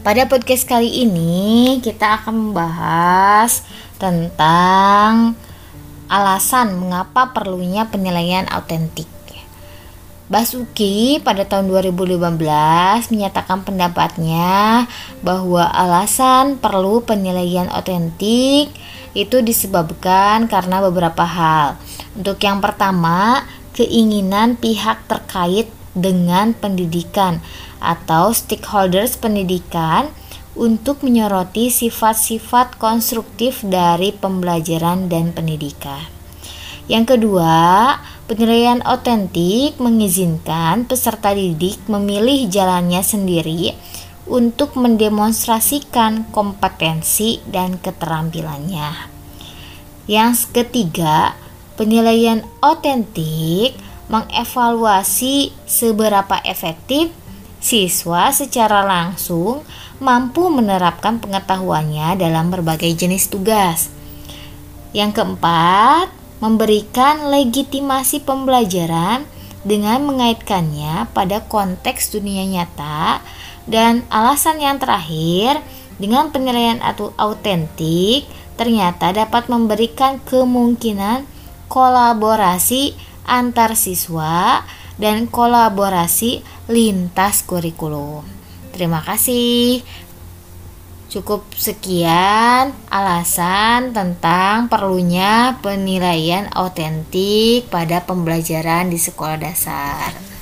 Pada podcast kali ini kita akan membahas tentang alasan mengapa perlunya penilaian autentik. Basuki pada tahun 2015 menyatakan pendapatnya bahwa alasan perlu penilaian autentik itu disebabkan karena beberapa hal. Untuk yang pertama, keinginan pihak terkait dengan pendidikan atau stakeholders pendidikan untuk menyoroti sifat-sifat konstruktif dari pembelajaran dan pendidikan. Yang kedua, penilaian otentik mengizinkan peserta didik memilih jalannya sendiri untuk mendemonstrasikan kompetensi dan keterampilannya. Yang ketiga, penilaian otentik mengevaluasi seberapa efektif siswa secara langsung mampu menerapkan pengetahuannya dalam berbagai jenis tugas. Yang keempat, memberikan legitimasi pembelajaran dengan mengaitkannya pada konteks dunia nyata dan alasan yang terakhir dengan penilaian atau autentik ternyata dapat memberikan kemungkinan kolaborasi antar siswa dan kolaborasi lintas kurikulum. Terima kasih. Cukup sekian alasan tentang perlunya penilaian autentik pada pembelajaran di sekolah dasar.